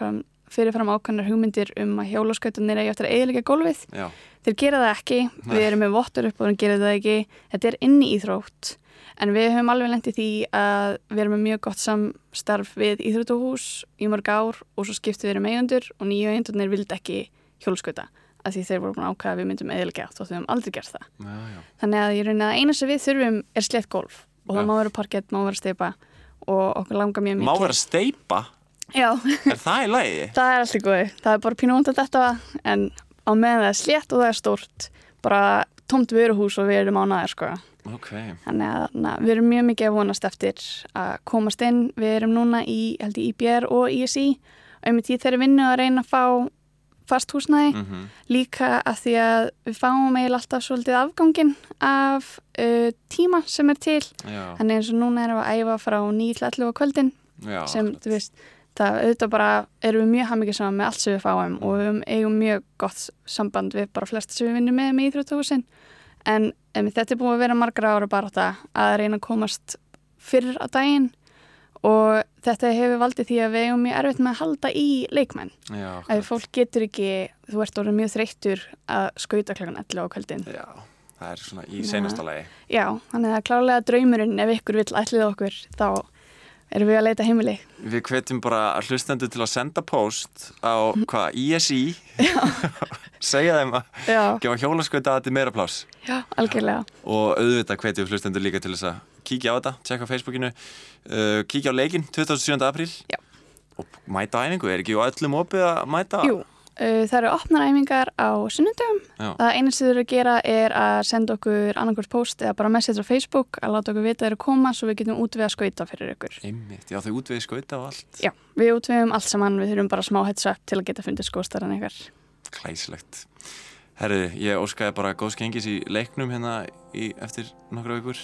fyrirfram ákvæmnar hugmyndir um að hjólaskautunir eigi eftir að eðilega gólfið. Já, Þeir gera það ekki, Nei. við erum með vottur upp og þeir gera það ekki, þetta er inni íþrótt en við höfum alveg lendið því að við erum með mjög gott samstarf við íþróttahús í mörg ár og svo skiptum við erum eigundur og nýju eigundurnir vildi ekki hjólskauta að því þeir voru búin ákvæða að við myndum eðilega þótt við höfum aldrei gert það. já, já. Þannig að ég raunin að eina sem við þurfum er slett golf og það má vera parkett, má vera steipa og okkur langar mjög mikið. Má vera steipa? Já, Er það í lagi? það er alltaf góði. Það er bara pínu vond að þetta en á meðan það er slétt og það er stórt bara tómt vöruhús og við erum ánæðir sko. Ok, Þannig að na, við erum mjög mikið að vonast eftir að komast inn. Við erum núna í, held ég, IBR og ISI og einmitt í þeirri vinnu að reyna að fá fast húsnæði mm líka að því að við fáum eiginlega alltaf svolítið afgangin af uh, tíma sem er til. já, Þannig eins og núna erum við að æfa frá 9 til 11 á kvöldin já sem, það auðvitað bara erum við mjög hammikið saman með allt sem við fáum og við eigum mjög gott samband við bara flesta sem við vinnum með með íþróttahúsin en um, þetta er búið að vera margra ára bara þetta að reyna að komast fyrr á daginn og þetta hefur valdið því að við eigum mjög erfitt með að halda í leikmenn akkurat. fólk getur ekki, þú ert orðið mjög þreyttur að skauta klokkan 11 á kvöldin Já, það er svona í Já. seinasta lagi já, þannig að klálega draumurinn ef ykkur vill ætlið okkur þá erum við að leita heimili? Við hvetjum bara hlustendur til að senda post á hvað, ISI segja þeim að gefa hjólaskauta að þetta er meira pláss. Já, algjörlega. Og auðvitað hvetjum hlustendur líka til þess að kíkja á þetta, tjekka á Facebookinu uh, kíkja á leikinn 27. apríl. Og mæta æfingu, er ekki á öllum opið að mæta? Jú, það eru opnar æfingar á sunnundum. Það einu sem þau eru að gera er að senda okkur annarkvært post eða bara message á Facebook að láta okkur vita þeir eru að koma svo við getum útvið að skauta fyrir ykkur. Einmitt, já þau útvegið skauta og allt Já, við útviðum allt saman, við þurfum bara smá heads up til að geta fundið skóstarinn ykkar. Klæsilegt Herðu, ég óskaði bara góðs gengis í leiknum hérna í, eftir nokkra vikur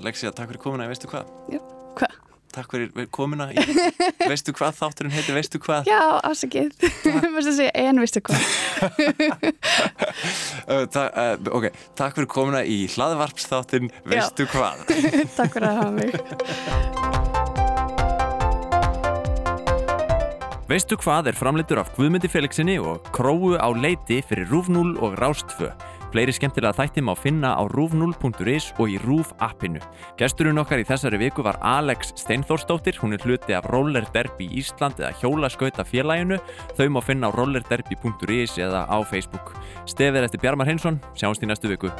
Lexia, takk fyrir komuna í Veistu hvað? Já, hvað? Takk fyrir komuna í Veistu hvað? Þátturinn heitir Veistu hvað? Já, afsakið. Mér finnst að segja, en vistu hvað? Uh, ta uh, ok, takk fyrir komuna í hlaðvarpsþáttin Veistu hvað? Takk fyrir að hafa mig. Veistu hvað er framleitur af Guðmundi Felixinni og Króu á leiti fyrir Rúf 0 og Rástfö. Fleiri skemmtilega þætti má finna á rúf0.is og í Rúf appinu. Gesturinn okkar í þessari viku var Alex Steinþórsdóttir, hún er hluti af Roller Derby Ísland eða hjólaskauta félaginu. Þau má finna á rollerderby.is eða á Facebook. Stefið eftir Bjarmar Hinsson, sjáumst í næstu viku.